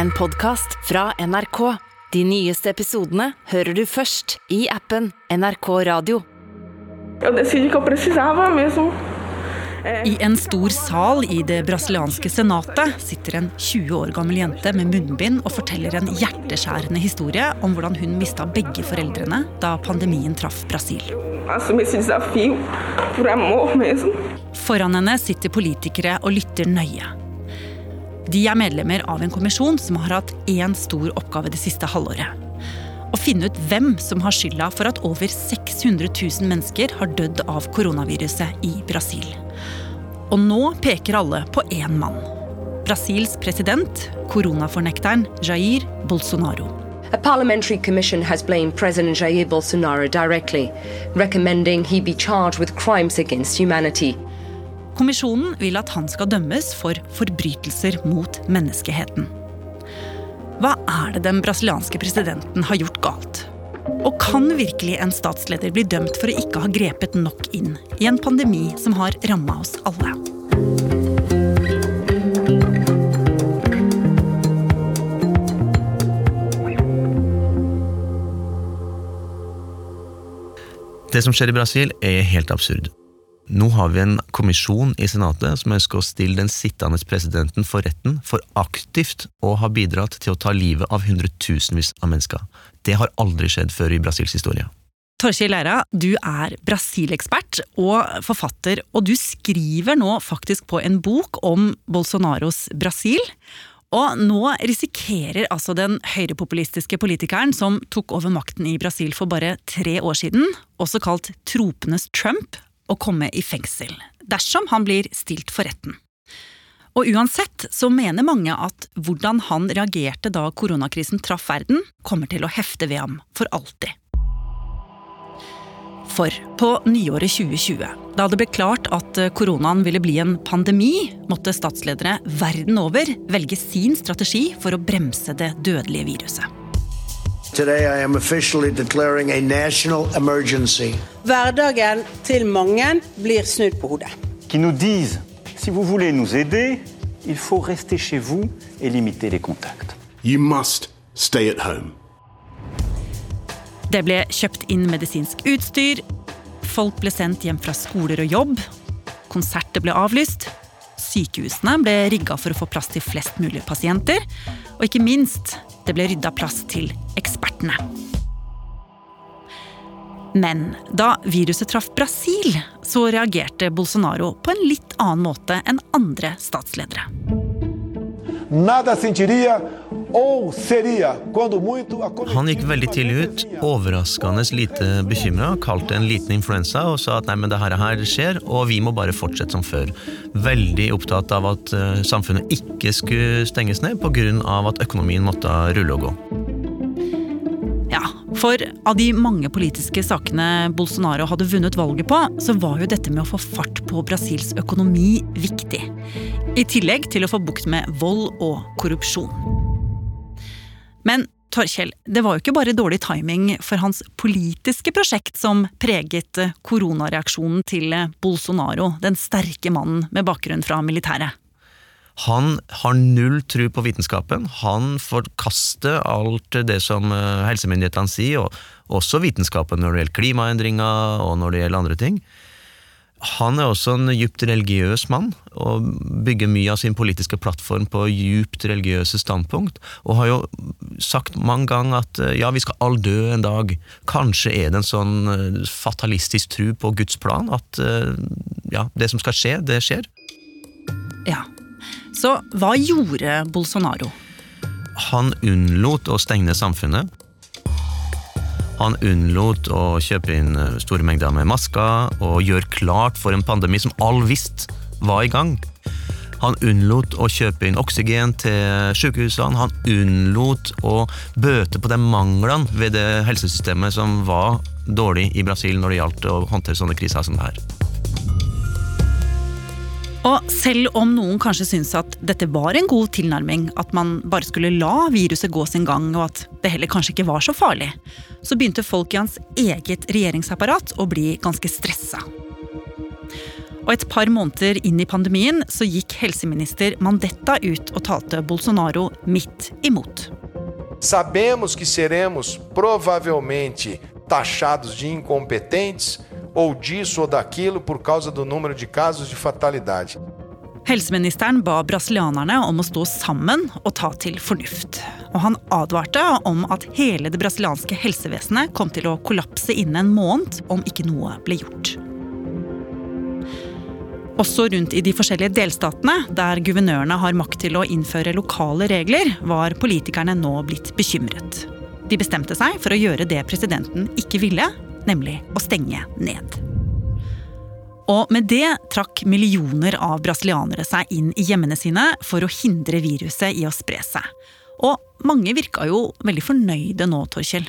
en podkast fra NRK. De nyeste episodene hører du først i appen NRK Radio. I en stor sal i det brasilianske senatet sitter en 20 år gammel jente med munnbind og forteller en hjerteskjærende historie om hvordan hun mista begge foreldrene da pandemien traff Brasil. Foran henne sitter politikere og lytter nøye. De er medlemmer av en kommisjon som har hatt én stor oppgave det siste halvåret. Å finne ut hvem som har skylda for at over 600 000 mennesker har dødd av koronaviruset i Brasil. Og nå peker alle på én mann. Brasils president, koronafornekteren Jair Bolsonaro. A parliamentary commission has blamed President Jair Bolsonaro directly, recommending he be charged with crimes against humanity. Kommisjonen vil at han skal dømmes for forbrytelser mot menneskeheten. Hva er det den brasilianske presidenten har gjort galt? Og kan virkelig en statsleder bli dømt for å ikke ha grepet nok inn i en pandemi som har ramma oss alle? Det som skjer i Brasil, er helt absurd. Nå har vi en kommisjon i Senatet som ønsker å stille den sittende presidenten for retten for aktivt å ha bidratt til å ta livet av hundretusenvis av mennesker. Det har aldri skjedd før i Brasils historie. Torkil Leira, du er Brasil-ekspert og forfatter, og du skriver nå faktisk på en bok om Bolsonaros Brasil. Og nå risikerer altså den høyrepopulistiske politikeren som tok over makten i Brasil for bare tre år siden, også kalt tropenes Trump, å komme i fengsel. Dersom han blir stilt for retten. Og uansett så mener mange at hvordan han reagerte da koronakrisen traff verden, kommer til å hefte ved ham for alltid. For på nyåret 2020, da det ble klart at koronaen ville bli en pandemi, måtte statsledere verden over velge sin strategi for å bremse det dødelige viruset. Today I am officially declaring a national emergency. Hverdagen til mange blir snudd på hodet. qui nous disent si vous voulez nous aider, il faut rester chez vous et limiter les contacts. You must stay at home. Det ble kjøpt inn medisinsk utstyr, folk ble sendt hjem fra skoler og jobb, konserter ble avlyst, sykehusene ble rigga for å få plass til flest mulig pasienter, og ikke minst, det ble rydda plass til ekspertene. Men da viruset traff Brasil, så reagerte Bolsonaro på en litt annen måte enn andre statsledere. Nada sentiria ou seria, quando muito, a Han gikk veldig tidlig ut, overraskende lite bekymra, kalte det en liten influensa og sa at nei, men det her, her skjer, og vi må bare fortsette som før. Veldig opptatt av at eh, samfunnet ikke skulle stenges ned pga. at økonomien måtte rulle og gå. For av de mange politiske sakene Bolsonaro hadde vunnet valget på, så var jo dette med å få fart på Brasils økonomi viktig. I tillegg til å få bukt med vold og korrupsjon. Men Torkjell, det var jo ikke bare dårlig timing for hans politiske prosjekt som preget koronareaksjonen til Bolsonaro, den sterke mannen med bakgrunn fra militæret. Han har null tro på vitenskapen. Han forkaster alt det som eh, helsemyndighetene sier, og også vitenskapen når det gjelder klimaendringer og når det gjelder andre ting. Han er også en djupt religiøs mann, og bygger mye av sin politiske plattform på djupt religiøse standpunkt, og har jo sagt mange ganger at eh, ja, vi skal alle dø en dag. Kanskje er det en sånn eh, fatalistisk tro på Guds plan, at ja, det som skal skje, det skjer. Ja, så hva gjorde Bolsonaro? Han unnlot å stenge samfunnet. Han unnlot å kjøpe inn store mengder med masker og gjøre klart for en pandemi som all visst var i gang. Han unnlot å kjøpe inn oksygen til sykehusene. Han unnlot å bøte på de manglene ved det helsesystemet som var dårlig i Brasil når det gjaldt å håndtere sånne kriser som det her. Og selv om noen kanskje syns at dette var en god tilnærming, at man bare skulle la viruset gå sin gang, og at det heller kanskje ikke var så farlig, så begynte folk i hans eget regjeringsapparat å bli ganske stressa. Og et par måneder inn i pandemien så gikk helseminister Mandetta ut og talte Bolsonaro midt imot. Sabemos que seremos provavelmente taxados de incompetentes ou disso ou daquilo por causa do número de casos de fatalidade. Helseministeren ba brasilianerne om å stå sammen og ta til fornuft. Og han advarte om at hele det brasilianske helsevesenet kom til å kollapse innen en måned om ikke noe ble gjort. Også rundt i de forskjellige delstatene, der guvernørene har makt til å innføre lokale regler, var politikerne nå blitt bekymret. De bestemte seg for å gjøre det presidenten ikke ville, nemlig å stenge ned. Og med det trakk millioner av brasilianere seg inn i hjemmene sine for å hindre viruset i å spre seg. Og mange virka jo veldig fornøyde nå, Torkjell.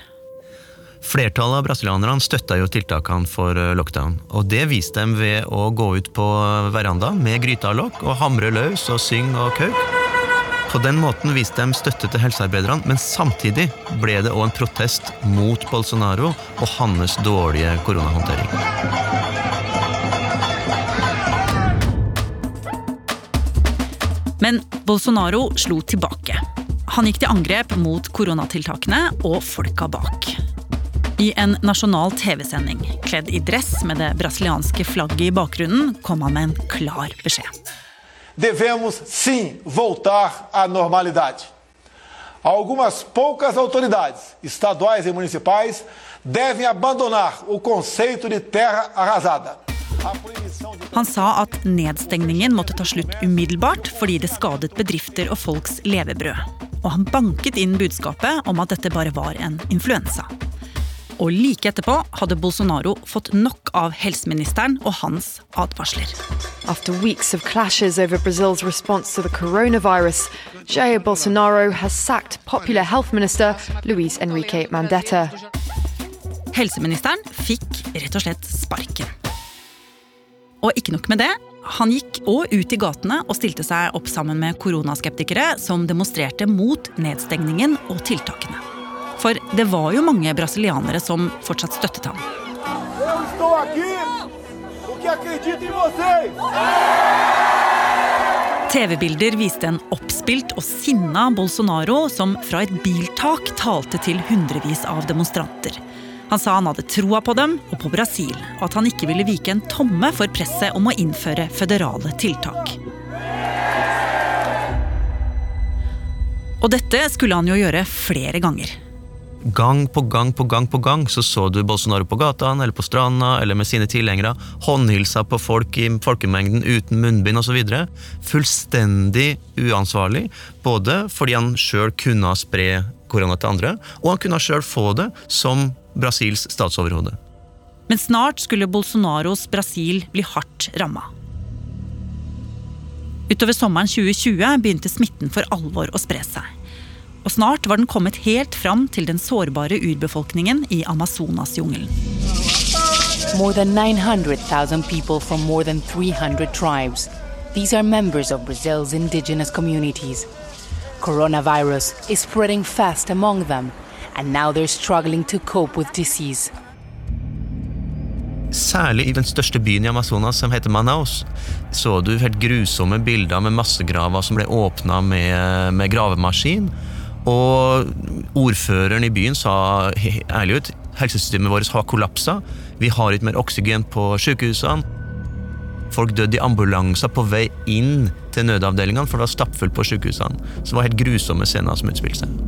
Flertallet av brasilianerne støtta jo tiltakene for eh, lockdown. Og det viste dem ved å gå ut på verandaen med gryta og og hamre løs og synge og kauke. På den måten viste de støtte til helsearbeiderne, men samtidig ble det òg en protest mot Bolsonaro og hans dårlige koronahåndtering. Men Bolsonaro slo tilbake. Han gikk til angrep mot koronatiltakene og folka bak. I en nasjonal TV-sending, kledd i dress med det brasilianske flagget i bakgrunnen, kom han med en klar beskjed. Devemos sim voltar à normalidade. Algumas poucas autoridades, estaduais e municipais, devem abandonar o conceito de terra arrasada. Han sa at nedstengningen måtte ta slutt umiddelbart fordi det skadet bedrifter og folks levebrød. Og han banket inn budskapet om at dette bare var en influensa. Og like etterpå hadde Bolsonaro fått nok av helseministeren og hans advarsler. After weeks of clashes over Brazil's response to the coronavirus, Jair Bolsonaro has sacked popular health minister Luis Enrique Mandetta. Helseministeren fikk rett og slett sparken. Og ikke nok med det. Han gikk òg ut i gatene og stilte seg opp sammen med koronaskeptikere som demonstrerte mot nedstengningen og tiltakene. For det var jo mange brasilianere som fortsatt støttet ham. TV-bilder viste en oppspilt og sinna Bolsonaro som fra et biltak talte til hundrevis av demonstranter. Han sa han hadde troa på dem og på Brasil, og at han ikke ville vike en tomme for presset om å innføre føderale tiltak. Og dette skulle han jo gjøre flere ganger. Gang på gang på gang på gang så så du Bolsonaro på gata eller på stranda eller med sine tilhengere, håndhilsa på folk i folkemengden uten munnbind osv. Fullstendig uansvarlig, både fordi han sjøl kunne spre korona til andre, og han kunne sjøl få det som Brasils statsoverhode. Men snart skulle Bolsonaros Brasil bli hardt ramma. Utover sommeren 2020 begynte smitten for alvor å spre seg. Og snart var den kommet helt fram til den sårbare urbefolkningen i Amazonasjungelen. More than 900,000 people from more than 300 tribes. These are members of Brazil's indigenous communities. Coronavirus is spreading fast among them, and now they're struggling to cope with disease. Særlig i den største byen i Amazonas, som heter Manaus, så du helt grusomme bilder med massegraver som ble åpna med, med gravemaskin. Og ordføreren i byen sa ærlig ut helsesystemet vårt har kollapsa. Vi har ikke mer oksygen på sykehusene. Folk døde i ambulanser på vei inn til nødavdelingene, for det var stappfullt på sykehusene. Så det var helt grusomme scener som utspilte seg.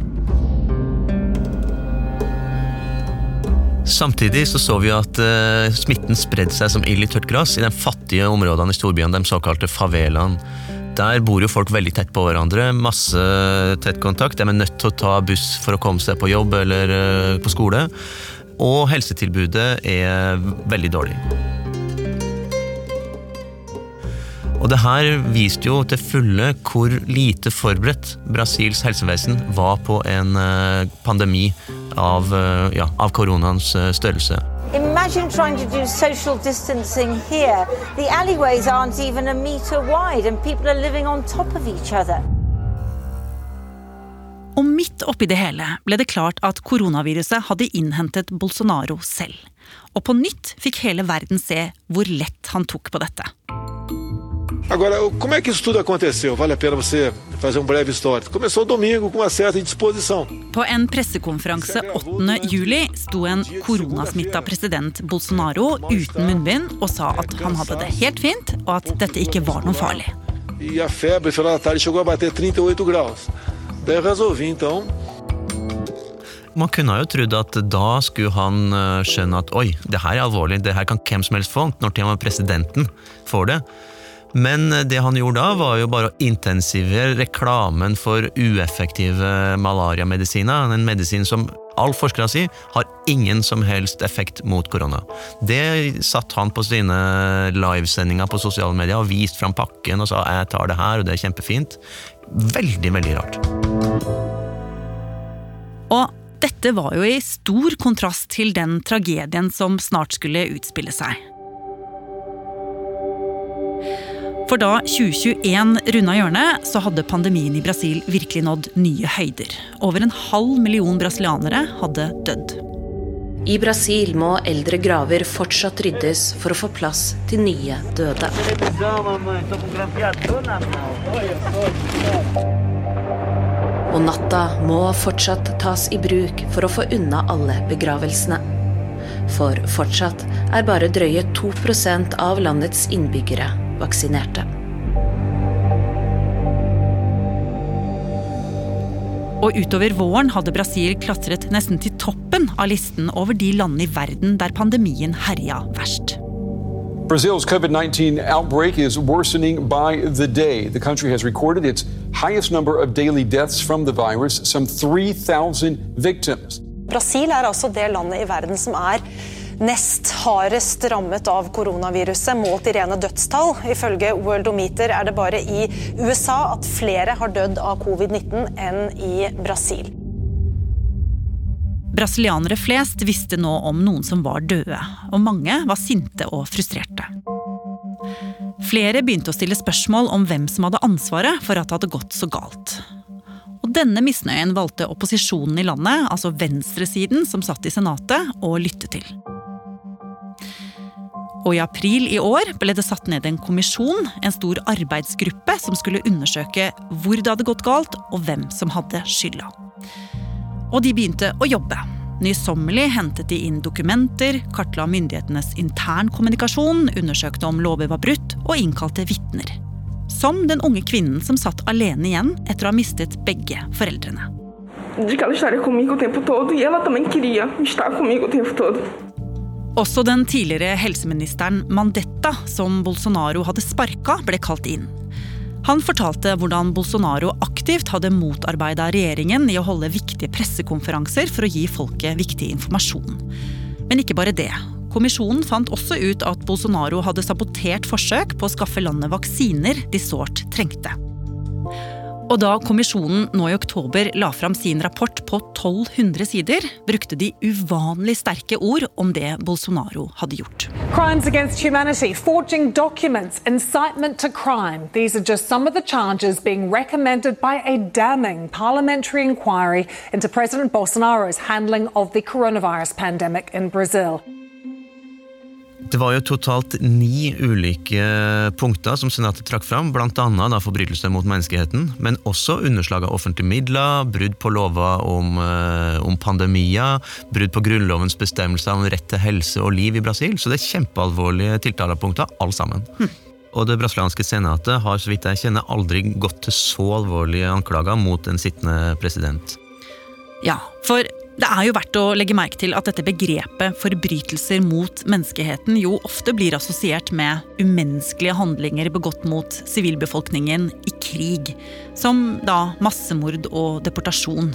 Samtidig så, så vi at uh, smitten spredde seg som ild i tørt gress i de fattige områdene i storbyene, de såkalte favelaene. Der bor jo folk veldig tett på hverandre, masse tett kontakt. De er nødt til å ta buss for å komme seg på jobb eller eh, på skole. Og helsetilbudet er veldig dårlig. Og det her viste jo til fulle hvor lite forberedt Brasils helsevesen var på en eh, pandemi av, eh, ja, av koronaens størrelse. Imagine trying to do social distancing here. The alleyways aren't even a meter wide and people are living on top of each other. Og midt oppi det hele ble det klart at koronaviruset hadde innhentet Bolsonaro selv. Og på nytt fikk hele verden se hvor lett han tok på dette. Agora, como é que isso tudo aconteceu? Vale a pena você fazer um breve histórico. Começou domingo com uma certa indisposição. På en pressekonferanse 8. juli sto en koronasmitta president Bolsonaro uten munnbind og sa at han hadde det helt fint, og at dette ikke var noe farlig. E a febre, no final da tarde, chegou a bater 38 graus. Daí eu resolvi, então, Man kunne jo trodd at da skulle han eh, skjønne at oi, det her er alvorlig, det her kan hvem som helst få, når til og med presidenten får det. Men det han gjorde da, var jo bare å intensivere reklamen for ueffektive malariamedisiner. En medisin som all forskere sier har ingen som helst effekt mot korona. Det satt han på sine livesendinger på sosiale medier og viste fram pakken og sa 'jeg tar det her, og det er kjempefint'. Veldig, veldig rart. Og dette var jo i stor kontrast til den tragedien som snart skulle utspille seg. For da 2021 runda hjørnet, så hadde pandemien i Brasil virkelig nådd nye høyder. Over en halv million brasilianere hadde dødd. I Brasil må eldre graver fortsatt ryddes for å få plass til nye døde. Og natta må fortsatt tas i bruk for å få unna alle begravelsene. For fortsatt er bare drøye 2% av landets innbyggere vaksinerte. Og utover våren hadde Brasil klatret nesten til toppen av listen over de landene i verden der pandemien herja verst. Brazil's COVID 19 outbreak is worsening by the day. The country has recorded its highest number of daily deaths from the virus, some 3,000 victims. Brasil er altså det landet i verden som er nest hardest rammet av koronaviruset, målt i rene dødstall. Ifølge Worldometer er det bare i USA at flere har dødd av covid-19 enn i Brasil. Brasilianere flest visste nå om noen som var døde, og mange var sinte og frustrerte. Flere begynte å stille spørsmål om hvem som hadde ansvaret for at det hadde gått så galt. Og denne misnøyen valgte opposisjonen i landet, altså venstresiden som satt i Senatet, å lytte til. Og i april i år ble det satt ned en kommisjon, en stor arbeidsgruppe, som skulle undersøke hvor det hadde gått galt, og hvem som hadde skylda. Og de begynte å jobbe. Nysommelig hentet de inn dokumenter, kartla myndighetenes internkommunikasjon, undersøkte om lover var brutt, og innkalte vitner. Som den unge kvinnen som satt alene igjen etter å ha mistet begge foreldrene. De Også den tidligere helseministeren Mandetta, som Bolsonaro hadde sparka, ble kalt inn. Han fortalte hvordan Bolsonaro aktivt hadde motarbeida regjeringen i å holde viktige pressekonferanser for å gi folket viktig informasjon. Men ikke bare det. Kommisjonen fant også ut at Bolsonaro hadde sabotert forsøk på å skaffe landet vaksiner de sårt trengte. Og da kommisjonen nå i oktober la fram sin rapport på 1200 sider, brukte de uvanlig sterke ord om det Bolsonaro hadde gjort. Crimes against humanity, forging documents, incitement to crime. These are just some of the charges being recommended by a damning parliamentary inquiry into President Bolsonaro's handling of the coronavirus pandemic in Brazil. Det var jo totalt ni ulike punkter som senatet trakk fram, bl.a. forbrytelser mot menneskeheten, men også underslag av offentlige midler, brudd på lover om, eh, om pandemier, brudd på grunnlovens bestemmelser om rett til helse og liv i Brasil. Så det er kjempealvorlige tiltalepunkter, alle sammen. Hm. Og det brasilianske senatet har så vidt jeg kjenner aldri gått til så alvorlige anklager mot en sittende president. Ja, for det er jo verdt å legge merke til at dette begrepet forbrytelser mot menneskeheten jo ofte blir assosiert med umenneskelige handlinger begått mot sivilbefolkningen i krig. Som da massemord og deportasjon.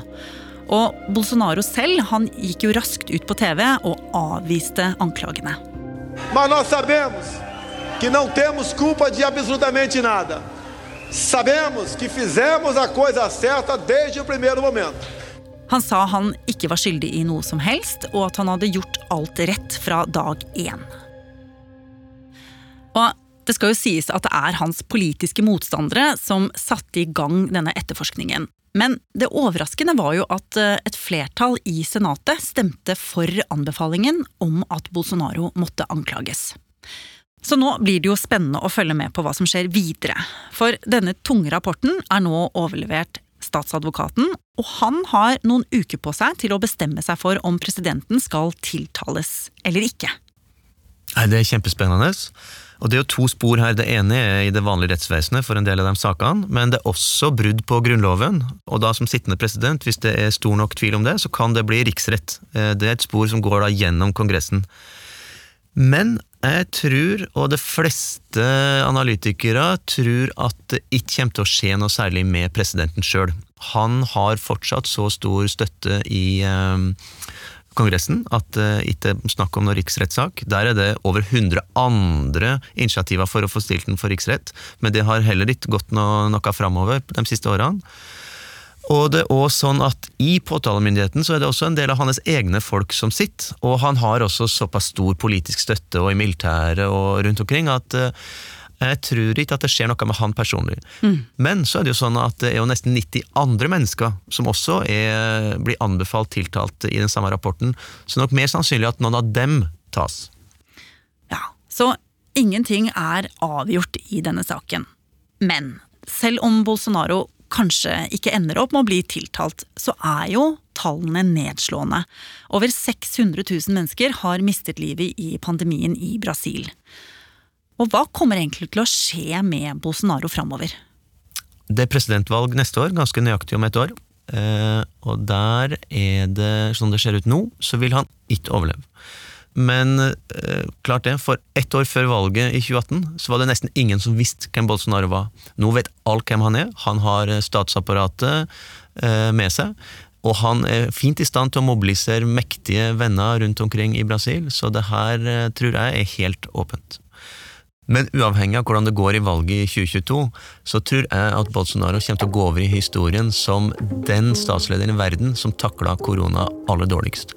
Og Bolsonaro selv han gikk jo raskt ut på TV og avviste anklagene. Mas nós sabemos que não temos culpa de absolutamente nada. Sabemos que fizemos a coisa certa desde o primeiro momento. Han sa han ikke var skyldig i noe som helst, og at han hadde gjort alt rett fra dag én. Og det skal jo sies at det er hans politiske motstandere som satte i gang denne etterforskningen. Men det overraskende var jo at eh, et flertall i Senatet stemte for anbefalingen om at Bolsonaro måtte anklages. Så nå blir det jo spennende å følge med på hva som skjer videre. For denne tunge rapporten er nå overlevert statsadvokaten, og han har noen uker på seg til å bestemme seg for om presidenten skal tiltales eller ikke. Nei, Det er kjempespennende. Og Det er jo to spor her. Det ene er i det vanlige rettsvesenet for en del av de sakene, men det er også brudd på Grunnloven. Og da som sittende president, hvis det er stor nok tvil om det, så kan det bli riksrett. Eh, det er et spor som går da gjennom Kongressen. Men jeg tror, og de fleste analytikere tror, at det ikke kommer til å skje noe særlig med presidenten sjøl. Han har fortsatt så stor støtte i eh, Kongressen at det uh, ikke er snakk om noen riksrettssak. Der er det over 100 andre initiativer for å få stilt den for riksrett, men det har heller ikke gått noe, noe framover de siste årene. Og det er også sånn at I påtalemyndigheten så er det også en del av hans egne folk som sitter, og han har også såpass stor politisk støtte og i militæret og rundt omkring at uh, jeg tror ikke at det skjer noe med han personlig. Mm. Men så er det jo sånn at det er jo nesten 90 andre mennesker som også er, blir anbefalt tiltalt i den samme rapporten, så nok mer sannsynlig at noen av dem tas. Ja, så ingenting er avgjort i denne saken. Men selv om Bolsonaro kanskje ikke ender opp med å bli tiltalt, så er jo tallene nedslående. Over 600 000 mennesker har mistet livet i pandemien i Brasil. Og hva kommer egentlig til å skje med Bolsonaro framover? Det er presidentvalg neste år, ganske nøyaktig om et år. Eh, og der er det, sånn det ser ut nå, så vil han ikke overleve. Men eh, klart det, for ett år før valget i 2018 så var det nesten ingen som visste hvem Bolsonaro var. Nå vet alle hvem han er. Han har eh, statsapparatet eh, med seg. Og han er fint i stand til å mobilisere mektige venner rundt omkring i Brasil, så det her eh, tror jeg er helt åpent. Men uavhengig av hvordan det går i valget i 2022, så tror jeg at Bolsonaro kommer til å gå over i historien som den statslederen i verden som takla korona aller dårligst.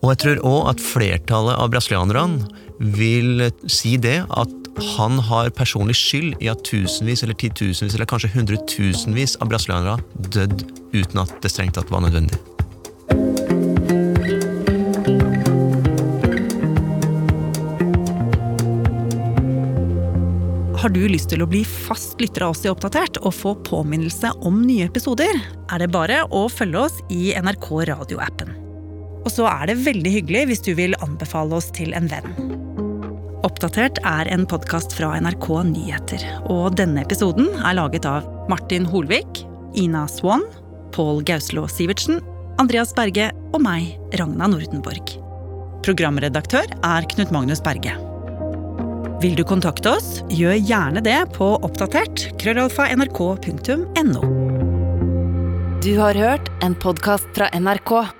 Og jeg tror òg at flertallet av brasilianerne vil si det at han har personlig skyld i at tusenvis eller titusenvis eller kanskje hundretusenvis av brasilianere død uten at det strengt tatt var nødvendig. Har du lyst til å bli fast lytter av oss i Oppdatert og få påminnelse om nye episoder, er det bare å følge oss i NRK radioappen. Og så er det veldig hyggelig hvis du vil anbefale oss til en venn. Oppdatert er en podkast fra NRK Nyheter, og denne episoden er laget av Martin Holvik, Ina Swan, Pål Gauslå Sivertsen, Andreas Berge og meg, Ragna Nordenborg. Programredaktør er Knut Magnus Berge. Vil du kontakte oss, gjør gjerne det på oppdatert krøllalfa nrk.no. Du har hørt en podkast fra NRK.